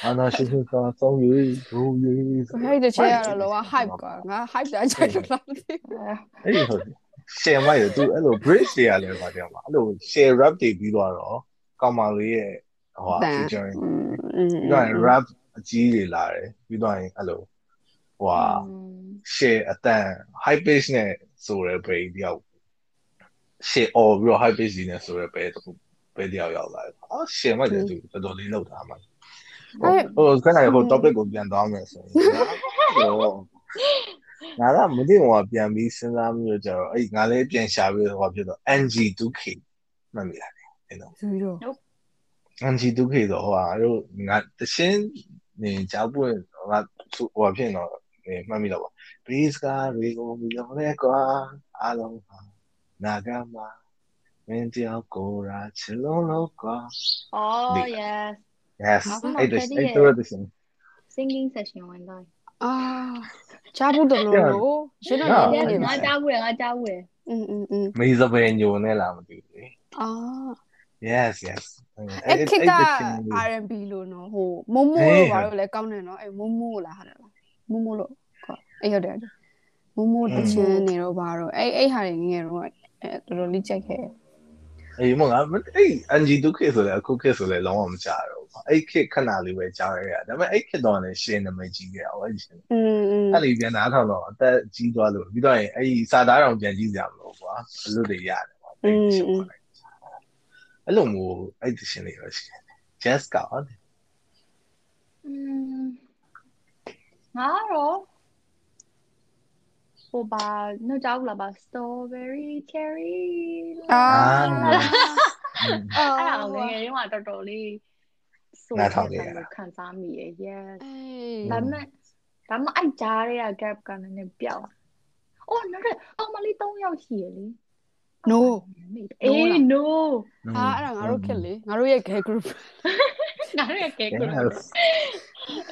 အာနာရှိရှိကစောင်းရေးဒိုးရေးဟဲ့တချေရတော့လောက hype ကွာငါ hype တာကြိုက်တော့လားမသိဘူးအဲ့ဒီဟုတ်တယ် share မိုက်တယ်သူအဲ့လို bridge တွေရတယ်ဗာတဲ့မှာအဲ့လို share rap တွေပြီးတော့ကောင်မလေးရဲ့ဟို featuring ပြီးတော့ rap အကြီးတွေလာတယ်ပြီးတော့အဲ့လိုဟိုဟာ share အတန် high pitch နဲ့ဆိုရယ်ဘေးတယောက် share all ပြီးတော့ high pitch ကြီးနဲ့ဆိုရယ်ဘေးတခုဘေးတယောက်ရောက်လာတယ်အော် share မိုက်တယ်သူတော်တော်လေးလောက်တာမှာဟိုဟိုခဏဟို topic ကိုပြန်သွားမယ်ဆိုရင်ဟို ငါကမသိဘူးကပြန်ပြီးစဉ်းစားပြီးတော့ကျတော့အဲ့ငါလည်းပြန်ရှာပြီးတော့ဖြစ်တော့ NG2K မှတ်မိလားအဲ့တော့ဆိုပြီးတော့ NG2K ဆိုဟိုဟာတို့ငါတရှင်းနေကြောက်ပွင့်ငါဟိုဖြစ်တော့မှတ်မိတော့ Please ကရေကိုပြီးတော့လေကွာအားလုံးပါနာဂမှာမင်းတယောက်ကိုရာချစ်လုံးလို့ကွာ oh yes yes အခုမှအဲ့ဒါတည်းအဲ့ရဲ့တော့တရှင် singing session ဝင်တော့ အာချာဘူးတော်လို့လို့ရှင်းတော့နေနေ ငါ ပါ ကြားဘူးလေငါကြားဘူးလေ อืมอืมอืม မေဇဘယ်ညိုနဲ့လားမသိဘူးလေ အာ yes yes အဲ့ခက်က R&B လို့နော်ဟိုမုံမိုးလို့ဘာလို့လဲကောင်းတယ်နော်အဲ့မုံမိုးလားဟာတယ်လားမုံမိုးလို့အဲ့ဟုတ်တယ်မုံမိုးတချင်းနေတော့ဘာတော့အဲ့အဲ့ဟာတွေငယ်တော့အဲတော်တော်လေးကြိုက်ခဲ့ အေးမငါအဲ့ NG2K ဆိုလဲအခု K ဆိုလဲလုံးဝမကြားတော့ဘူးအဲ့ K ခဏလေးပဲကြားရတာဒါပေမဲ့အဲ့ K တော့လည်းရှင်းနမိတ်ကြီးခဲ့အောင်အဲ့ရှင် อืมอืม အဲ့လေးပြန်နားထောင်တော့အသက်ကြီးသွားလို့ပြီးတော့ရင်အဲ့ဒီစာသားတော်ပြန်ကြည့်ကြမလို့ကွာအလုပ်တွေရတယ်ပေါ့အဲ့ဒီရှင်းပါလိုက်အဲ့လိုမျိုးအဲ့ဒီရှင်းလေးရရှိတယ် just ကောင်းတယ် อืมငါတော့ ဟိုပါနှုတ်ကြောက်လာပါ strawberry cherry အာအဲ့ဒါငယ်ငယ်တုန်းကတော်တော်လေးဆိုခံစားမိရဲ့ yes ဒါပေမဲ့ဒါမှအဲ့ကြားတွေက gap ကလည်းနည်းပြောက်။အော်နောက်တော့အောင်မလေး3ယောက်ရှိရလေ no အေး no အာအဲ့ဒါငါတို့ခက်လေငါတို့ရဲ့ gay group ငါတို့ရဲ့ကဲကို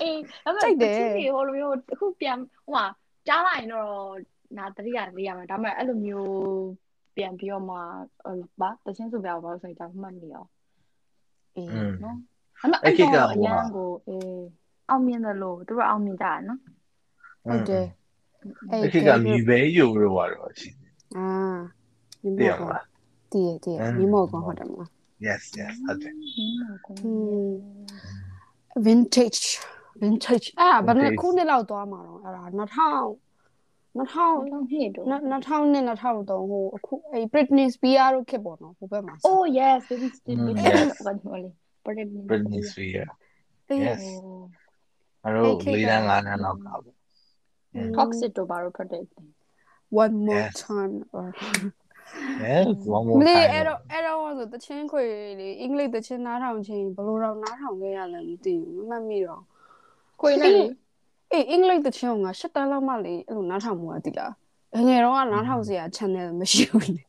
အေးဒါပေကြိုမဲ့က်တယ်ချင်းတွေဟိုလိုမျိုးအခုပြန်ဟိုမှာ ကြားလိုက်ရင်တော့နာတတိယတတိယမှာဒါပေမဲ့အဲ့လိုမျိုးပြန်ပြီးတော့မှဟိုပါတချင်းစုပြပါလို့ဆိုရင်ဒါမှတ်နေအောင်အေးနော်ဒါပေမဲ့အဲ့တော့အရန်ကိုအေးအောင်မြင်တယ်လို့သူတို့အောင်မြင်ကြတယ်နော်ဟုတ်တယ်အဲ့ဒီကမြည်ပဲယူလို့ရတော့ရှိတယ်အာညီတည်ရမောမလားတည်တည်ညီမောကောဟုတ်တယ်မလား yes yes ဟုတ်တယ်မင်းမကော vintage vintage အဲ့ဒါဘယ်နှစ်ခုနှစ်လောက်သွားမှာတော့အဲ့ဒါ2000 2000တော့ဟိတော့2000နဲ့2003ဟိုအခုအဲ့ Britney Spears တို့ခက်ပေါ့နော်ဟိုဘက်မှာ Oh yes, this is the Mm, yes. One only. Britney. Britney Spears yes Oh. အဲ့တော့လေးတန်းငါးတန်းလောက်ကပေါ့ Toxic တို့ဘာလို့ဖတ်တယ် one more Yes. time or Yes one မ more လေး time အဲ့တော့အဲ့တော့ဆိုတချင်းခွေလေအင်္ဂလိပ်တချင်းနားထောင်ချင်းဘယ်လိုတော့နားထောင်ခဲ့ရလဲမသိဘူးမမှတ်မိတော့ ခွေနဲ့လေအေးအင်္ဂလိပ်တချင်းကငါ၈တန်းလောက်မှလေအဲ့လိုနားထောင်မှုရတိလားငယ်တော့ကနားထောင်စရာ channel မရှိဘူးလေ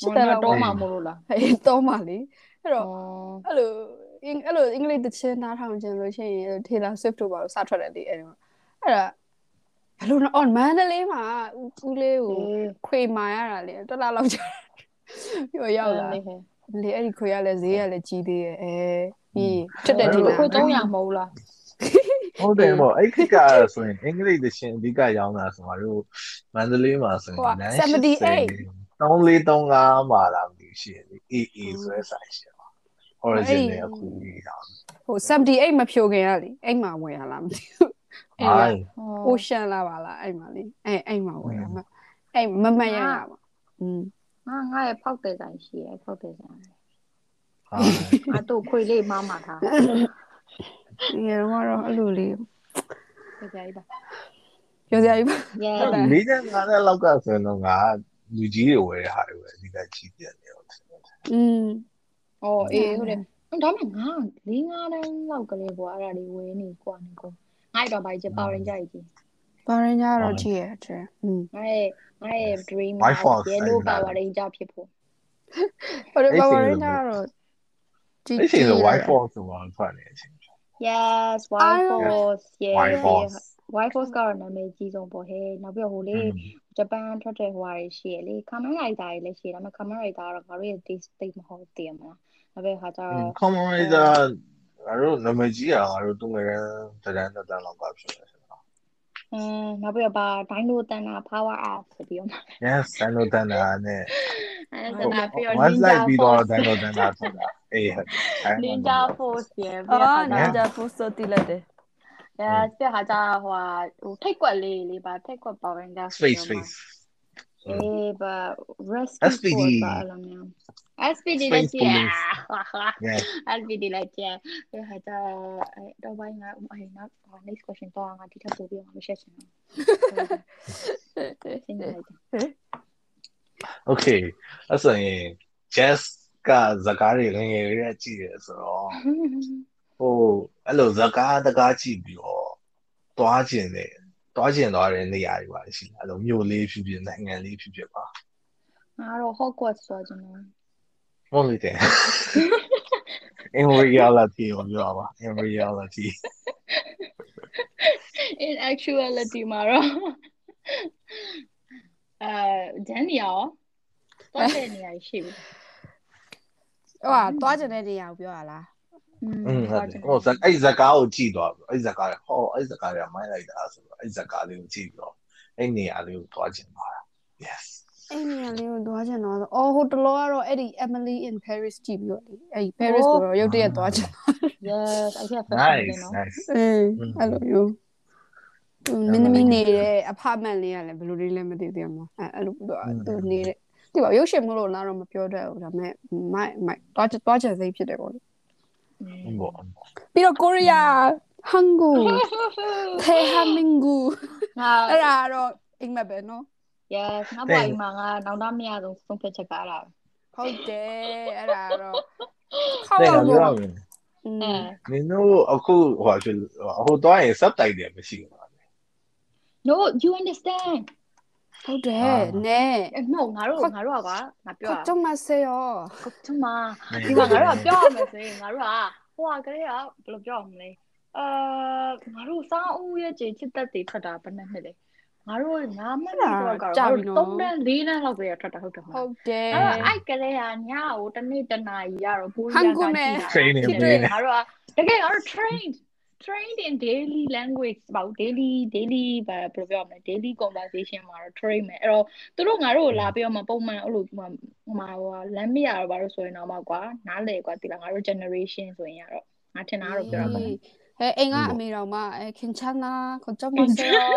ဟိုတော့မှမလို့လားအေးတော့မှလေအဲ့တော့အော်အဲ့လိုအင်အဲ့လိုအင်္ဂလိပ်တချင်းနားထောင်ခြင်းလို့ရှိရင် Taylor Swift တို့ပါလို့စထွက်တယ်လေအဲ့တော့အဲ့ဒါဘယ်လိုလဲအော်မန္တလေးမှာဦးဦးလေးကိုခွေမာရတာလေတစ်လားလောက်ကြာပြောရောက်လာလေဟဲ့လေအဲ့ဒီခွေရလဲဈေးရလဲကြီးသေးရဲ့အဲပြီးဖြစ်တယ်ဒီလားခွေ300မဟုတ်လား ဟုတ်တယ်ပေါ့အဲ့ခေတ်ကဆိုရင်အင်္ဂလိပ်သရှင်အဓိကရောင်းတာဆိုတော့တို့မန္တလေးမှာဆိုရင်3435မှာလာမသိရှိတယ် AA ဆိုတဲ့ဆိုင်ရှိတယ် origin နဲ့အခုကြီးတာဟို78မဖြိုခင်ရလေအဲ့မှာဝင်ရလားမသိဘူးအဲ့ဟိုင်း Ocean လာပါလားအဲ့မှာလေအဲ့အဲ့မှာဝင်ရမှာအဲ့မမတ်ရရပါอืมငါငါရဲ့ဖောက်တဲ့ဆိုင်ရှိရဲ့ဖောက်တဲ့ဆိုင်ဟိုင်းအတူခွေလေးမမထား ငယ်တော့ကတော့အဲ့လိုလေး ကြကြပါ ပြောစရာကြီးပါ yeah လေးနဲ့ငါနဲ့လောက်ကဆိုရင်တော့ငါလူကြီးတွေဝယ်တဲ့ဟာတွေပဲအဓိကကြီးပြနေတော့ อืม အော်အေးဟုတ်တယ်ဒါပေမဲ့ငါ၄၅တန်းလောက်ကလေးပေါ့အဲ့ဒါလေးဝဲနေကွာနေကောငါ့တော့ဘာကြီးပေါရင်ကြိုက်ကြီး ဘာရင်းကြတော့ကြည့်ရတဲ့อืม ငါရဲ့ငါရဲ့ dream White Fox yellow အဲ့ဒါ power ranger ဖြစ်ဖို့ ဟိုဘာ အဲ့ဒီ ဘာ လို ရင်းကြတော့ကြည့် အဲ့ဒီဆို white fox ဆိုတာထွက်နေတယ် yes white Ah. force yeah white fox white force ကတော့နာမည်ကြီးဆုံးပေါ့ဟဲ့နောက်ပြီးတော့ဟိုလေဂျပန်ထွက်တဲ့ဟိုဟာတွေရှိရလေ common rider တွေလည်းရှိတယ်ဒါပေမဲ့ common rider ကတော့ငါတို့ရဲ့ taste state မဟုတ်တည်မလားနောက်ပြီးဟာကျတော့ commonizer ငါတို့နာမည်ကြီးอ่ะငါတို့သူငယ်တန်းတန်းတန်းလောက်ကဖြစ်တယ် အင်းနောက်ပြီးတော့ဗာ dino thunder power up ဆိုပြီးတော့ yes တန်းလို့တန်းတာနဲ့အဲဟုဒါတ်နောက်ပြီးတော့ one ninja side ပြီးတော့ force တန်းလို့တန်းတာဆိုတာအေးဟုတ်တယ် ninja force ရယ်အော်ပြီးနင်တော့ကြပို့စတိလက်တယ်အဲပြဟာကျဟိုဟာဟိုထိတ်ကွက်လေးလေးပါထိတ်ကွက် power ranger space space အေးပါ rescue SPD force ပါအဲ့လိုမျိုး SPD လည်းရှိရဟာဟာ yes SPD လည်းကျန်ပြဟာကျအဲတော့ဘိုင်းကအဲနောက် next question တော့ငါဒီထပ်ပို့ပြီးအောင်မရှက်ချင်ဘူးစဉ်းစားလိုက်တယ် okay အဲ့ဆိုရင် jazz ကဇကားတွေငယ်ငယ်လေးနဲ့ကြည့်ရဆိုတော့ဟိုအဲ့လိုဇကားတကားကြည့်ပြီးတော့တွားကျင်တယ်တွားကျင်သွားတဲ့နေရာတွေပါရှိတယ်အဲ့လိုမြို့လေးဖြစ်ဖြစ်နိုင်ငံလေးဖြစ်ဖြစ်ပါငါတော့ Hogwarts ဆိုကျွန်တော် Only thing. in reality ကိုပြောပါ in reality in actuality မှာတော့အာဒန်နီယာတော့တဲ့နေရာရှိပြီဟိုဟာတွားကျင်တဲ့နေရာကိုပြောရလားอืมဟိုဇက်အဲ့ဇက်ကားကိုကြည့်သွားပြီအဲ့ဇက်ကားဟောအဲ့ဇက်ကားကမိုင်းလိုက်တာဆိုတော့အဲ့ဇက်ကားလေးကိုကြည့်ပြီးတော့အဲ့နေရာလေးကိုတွားကျင်သွားတာ yes အဲ့နေရာလေးကိုသွားချင်တော့အော်ဟိုတလောကတော့အဲ့ဒီ Emily in Paris ကြည့်ပြီးတော့လေအဲ့ဒီ Paris ကိုတော့ရုတ်တရက်သွားချင် yes i have first nice no nice အေးအဲ့လိုမျိုးမင်းသမီးနေတဲ့ apartment လေးကလည်းဘယ်လိုလေးလဲမသိသေးဘူးမအဲ့အဲ့လိုပြောသူနေတဲ့ဒီပါရုပ်ရှင်မလို့လားတော့မပြောတတ်ဘူးဒါပေမဲ့မိုက်မိုက်သွားချသွားချင်စိတ်ဖြစ်တယ်ပေါ့လေဘောပြီးတော့ကိုရီးယားဟန်ဂူထေဟာမင်ဂူငါအဲ့ဒါတော့အိမ်မက်ပဲနော် yes ငါဘွားကြီးမှာငါနောက်တော့မရဆုံးဆုံးဖြတ်ချက်ကအဲ့ဒါဟုတ်တယ်အဲ့ဒါတော့တဲ့ခေါကက်ပြောရတော့မယ်อืมအဲနင်တို့အခုဟိုဖြစ်ဟိုတွားရင် subtitle မရှိဘူးလား no you understand ဟုတ်တယ်အာနဲ no ငါတို့ငါတို့ကကွာငါပြောခေါတာက်ကြမစေရောဟုတ်ချမဒီမှာငါတို့ကပြောရမယ်ဆိုရင်ငါတို့ကဟိုကကလေးကဘယ်လိုပြောရမလဲအာငါတို့စောင်းဦးရဲ့ခြေချစ်သက်တွေထွက်တာဘယ်နှစ်နှစ်လဲ ငါတို့ငါမနဲ့တော့ကတော့ငါတို့3တန်း4တန်းလောက်ပဲထွက်တာဟုတ်တယ်မဟုလားတ်တယ်အဲ့တော့အဲ့ကလေးကညကိုတစ်နေ့တစ်နာရီရတော့ကိုရီးဟန်ယားဂူကနဲ့ကြည့်တာ training ဖြစ်တယ်ငါတို့ကတကယ်ငါတို့ trained trained in daily language ပေါ့ daily daily ဘာဘယ်လိုပြောရမလဲ daily conversation မှာတော့ train မယ်အဲ့တော့သူတို့ငါတို့ကိုလာပြီးတော့မပုံမှန်အဲ့လိုဟိုမှာဟိုမှာဟိုလမ်းမရတော့ဘာလို့ဆိုရင်တော့မှကွာနားလေကွာဒီလားငါတို့ generation ဆိုရင်ရတော့ငါထင်တာကတော့ပြောတာပါ အဲအိမ်ကအမေတော်မအဲခင်ချာနာခေါက်ကြမစေရော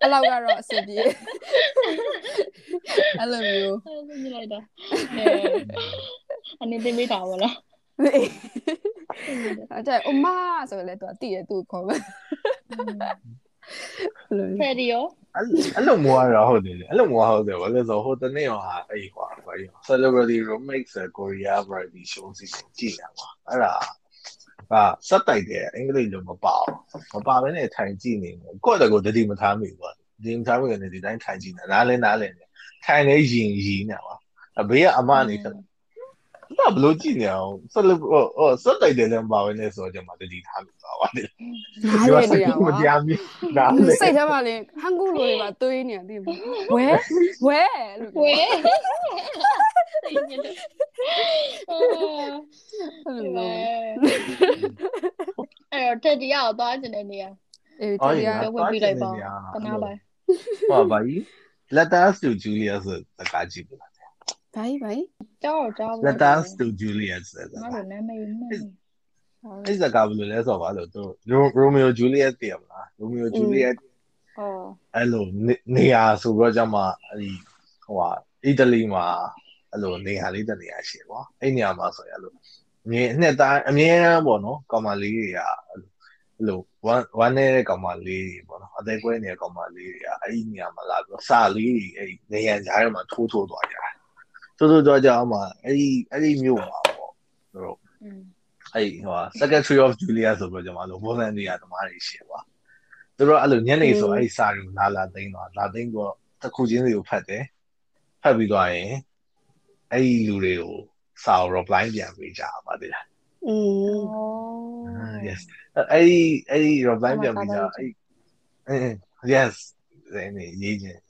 အဲ့လောက်ကတော့အဆင်ပြေအဲ့လိုမျိုးအဲ့ဒါမြင်လိုက်တာအဲအနေနဲ့မိတာပါလားအဲ့ဒါအမဆိုလည်းသူကတည်ရသူခေါ်မယ်လို့ဖယ်ဒီယောအဲ့အဲ့လိုမျိုးကတော့ဟုတ်တယ်လေအဲ့လိုမျိုးဟုတ်တယ်ဘာလို့လဲဆိုတော့ဟိုတနေ့ကအဲ့ဟွာဘာကြီး celebrity romance Korea variety show စီကြည့်ရပါအဲ့ဒါ ကစက်တိုက်တယ်အင်္ဂလိပ်လိုမပါဘူးမပါဘဲနဲ့ထိုင်ကြည့်နေတယ်ကိုယ့်တကူတတိမထားမိဘူးဒီမထားမိကနေဒီတိုင်းထိုင်ကြည့်နေနားလဲနားလဲနေထိုင်နေရင်ရင်နေပါအဘေးကအမနေခက်ဘာဘလို့ကြည့်နေအောင်ဆက်လို့ဟိုဆက်တိုက်တယ်လည်းမပါဘဲနဲ့ဆိုတော့ကျွန်မတတိထားမိသွားပါတယ်နားလေနေရမပါတရားမိနားလေစိတ်ထဲမှာလေဟန်ကူလိုတွေပါတွေးနေတယ်ဒီဝဲဝဲလို့ဝဲသိနေတယ်အဲအဲ့လိုမျိုးအဲ့ တော့တက်တီရအောင်သွားကျင်တဲ့နေရာအေးအော်တရားဝင်ပြီးလိုက်ပါတနာပါဟောဘာကြီး Let us to Julia ဆိုစကားကြည့်ပါလားဘိုင်ဘိုင်ကြောက်ကြောက် Let us to Julia ဆိုစငါကားတို့နာမည်မသိအဲ့စကားဘယ်လိုလဲဆိုတော့လို့သူ Romeo Juliet တည်ရမလား Romeo Juliet အော်အဲ့လိုနေရာဆိုတော့ကြမှာအဲ့ဒီဟိုဟာအီတလီမှာအဲ့လိုနေရာလေးတစ်နေရာရှိတယ်ပေါ့အဲ့နေရာမှာဆိုရလို့ မြင်နှစ်တိုင်းအမြဲတမ်းပေါ့နော်ကောင်မလေးတွေကအဲ့လိုဝမ်းဝမ်းနေတဲ့ကောင်မလေးတွေပေါ့နော်အသေးကွဲနေတဲ့ကောင်မလေးတွေကအဲ့ဒီနေရာမှာလာပြီးစာလေးတွေအဲ့ဒီနေရာကြားထဲမှာထိုးထိုးသွားကြတယ်ထိုးထိုးသွားကြအောင်မှာအဲ့ဒီအဲ့ဒီမြို့မှာပေါ့သူတို့อืมအဲ့ဟို Secretary of Julia ဆိုပြီးကျွန်တော်တို့ volunteer သမားတွေရှိပါသူတို့အဲ့လိုညနေဆိုအဲ့စာရီလာလာသိန်းသွားလာသိန်းတော့တစ်ခုချင်းစီကိုဖတ်တယ်ဖတ်ပြီးသွားရင်အဲ့ဒီလူတွေကို စာကို reply ပြန်ပေးကြပါသေးတယ်อืมအော် yes အဲ့ဒီအဲ့ဒီ reply ပြန်ပေးကြအဲ့အဲ yes အဲ့ဒီရေးချင်း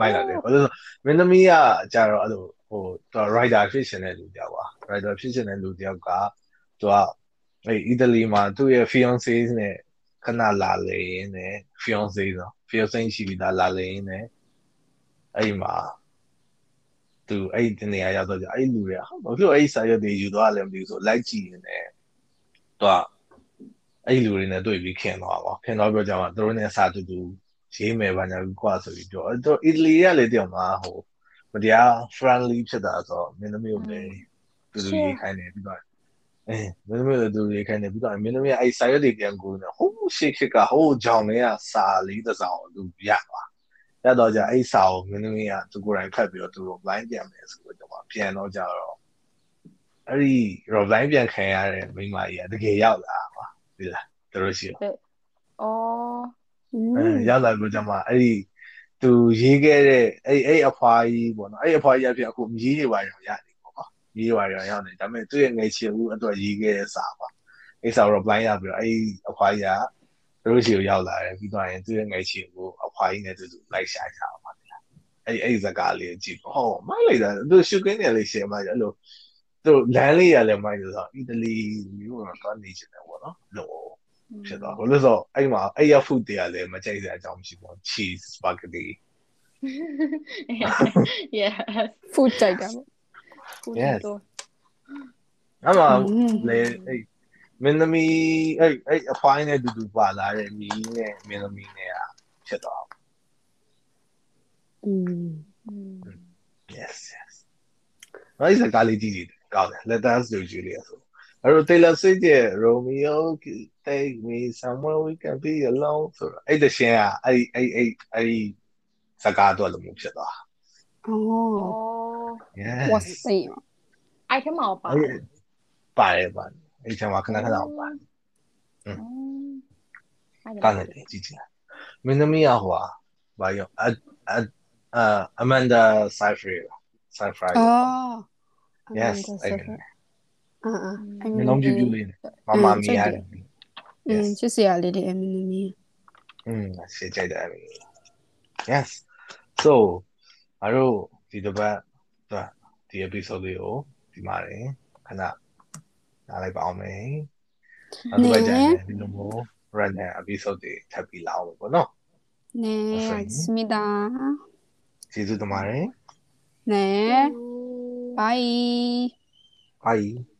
မိုက်လာတယ်ဘာလို့မင်းသမီးကကြာတော့အဲ့လိုဟိုသူ writer ဖြစ်ရှင်တဲ့လူတယောက်ပါ writer ဖြစ်ရှင်တဲ့လူတယောက်ကသူကအဲ့အီတလီမှာသူ့ရဲ့ fiancé နဲ့ခဏလာလေရင်းနဲ့ fiancé ဆို fiancé ရှိပြီးသားလာလေရင်းနဲ့အဲ့မှာ သူအဲ့ဒီနေရာရောက်တော့ကြအဲ့လူတွေကဘာဖြစ်လို့အဲ့စာရွက်တွေယူသွားလဲမသိဘူးဆိုလိုက်ကြည့်နေတယ်သူကအဲ့လူတွေနဲ့တွေ့ပြီးခင်သွားပါခင်သွားပြောကြမှာသူတို့နဲ့စာတူတူရေးမယ်ဘာညာကွာဆိုပြီးပြောအဲ့တော့အီတလီကလည်းတယောက်မှာဟိုမတရား friendly ဖြစ်တာဆိုတော့မင်းသမီးကိုလည်းတူတူရေးခိုင်းတယ်ပြီးတော့အဲမင်းသမီးလည်းတူတူရေးခိုင်းတယ်ပြီးတော့မင်းသမီးကအဲ့စာရွက်တွေပြန်ကူနေဟိုးရှေ့ခက်ကဟိုးကြောင်လေးကစာလေးတစ်စောင်သူရသွား ရတော့じゃအဲ့စာကိုမင်းသမီးကသူကိုယ်တိုင်ဖတ်ပြီးတော့သူတို့ blind ပြန်မယ်ဆိုတော့ကျွန်တော်ပြန်တော့ကြတော့အဲ့ဒီ blind ပြန်ခံရတဲ့မိမကြီးကတကယ်ရောက်လာပါဒီလားတို့ရှိအော်အဲရောက်လာလို့ကျွန်မအဲ့ဒီသူရေးခဲ့တဲ့အဲ့အဲ့အဖွားကြီးပေါ့နော်အဲ့အဖွားကြီးအဖြစ်အခုရေးရပါရောရတယ်ပေါ့နော်ရေးရပါရောရောက်နေဒါပေမဲ့သူ့ရဲ့ငယ်ချင်ဦးအတွက်ရေးခဲ့တဲ့စာပါအဲ့စာကို reply ရပြီးတော့အဲ့အဖွားကြီးက တို့ရှိကိုရောက်လာတယ်ပြီးတော့ရင်သူ့ရဲ့ငယ်ချင်ကိုအဖွားကြီးနဲ့တူတူလိုက်ရှာကြပါလားအဲ့အဲ့စကားလေးကြည့်ဟောမိုက်လိုက်တာသူရှုကင်းနေလေးရှယ်မှအဲ့လိုသူလမ်းလေးရလဲမိုက်လို့ဆိုအီတလီမျိုးတော့နေချင်တယ်ပေါ့နော်လို့ဖြစ်သွားဘာလို့လဲဆိုတော့အဲ့မှာအဲ့ရ food တွေကလည်းမကြိုက်စရာအကြောင်းမရှိဘူး cheese spaghetti yes ဖူးကြိုက်တာပေါ့ Yes အဲ့မှာလေအဲ့ မင်းသမီးအဲ့အဲ့အဖိုင်းနဲ့တူတူပါလာတဲ့မီးနဲ့မင်းသမီးနဲ့ဖြစ်သွားอืม yes yes အဲ့ဒီစကားလေးကြည့်ကြည့်ကောင်းတယ် let us do Julia ဆိုအဲ့တော့ Taylor Swift ရဲ့ Romeo take me somewhere we can be alone ဆိုတော့အဲ့တရှင်ကအဲ့အဲ့အဲ့အဲ့စကားတော့လည်းမျိုးဖြစ်သွားအော်အော် yes what's saying အဲ့ထက်မှာပါအဲ့ပါတယ်ပါတယ် အဲ့ချမ်းမှာခဏခဏအောင်ပါကလည်းကြည့်ကြည့်မင်းသမီးကဟိုဟာဘာရောအအအမန်ဒါဆိုင်ဖရီဆိုင်ဖရီ အော် yes အဲ့ အာအာ မင်းလုံးပြပြလေးမမမီရတယ် อืมချစ်စရာလေးတွေအမင်းသမီး อืมရှင်းကြိုက်တယ် yes so အားတို့ဒီတစ်ပတ်ဒီ episode လေးကိုဒီမှာနေခဏ နားလိုက်ပါအောင်မယ်နောက်တစ်ပတ်ကျရင်ဒီလိုမျိုး run တဲ့ episode တွေထပ်ပြီးလာအောင်ပေါ့နော်နဲစမီတာကျေးဇူးတင်ပါတယ်နဲ bye bye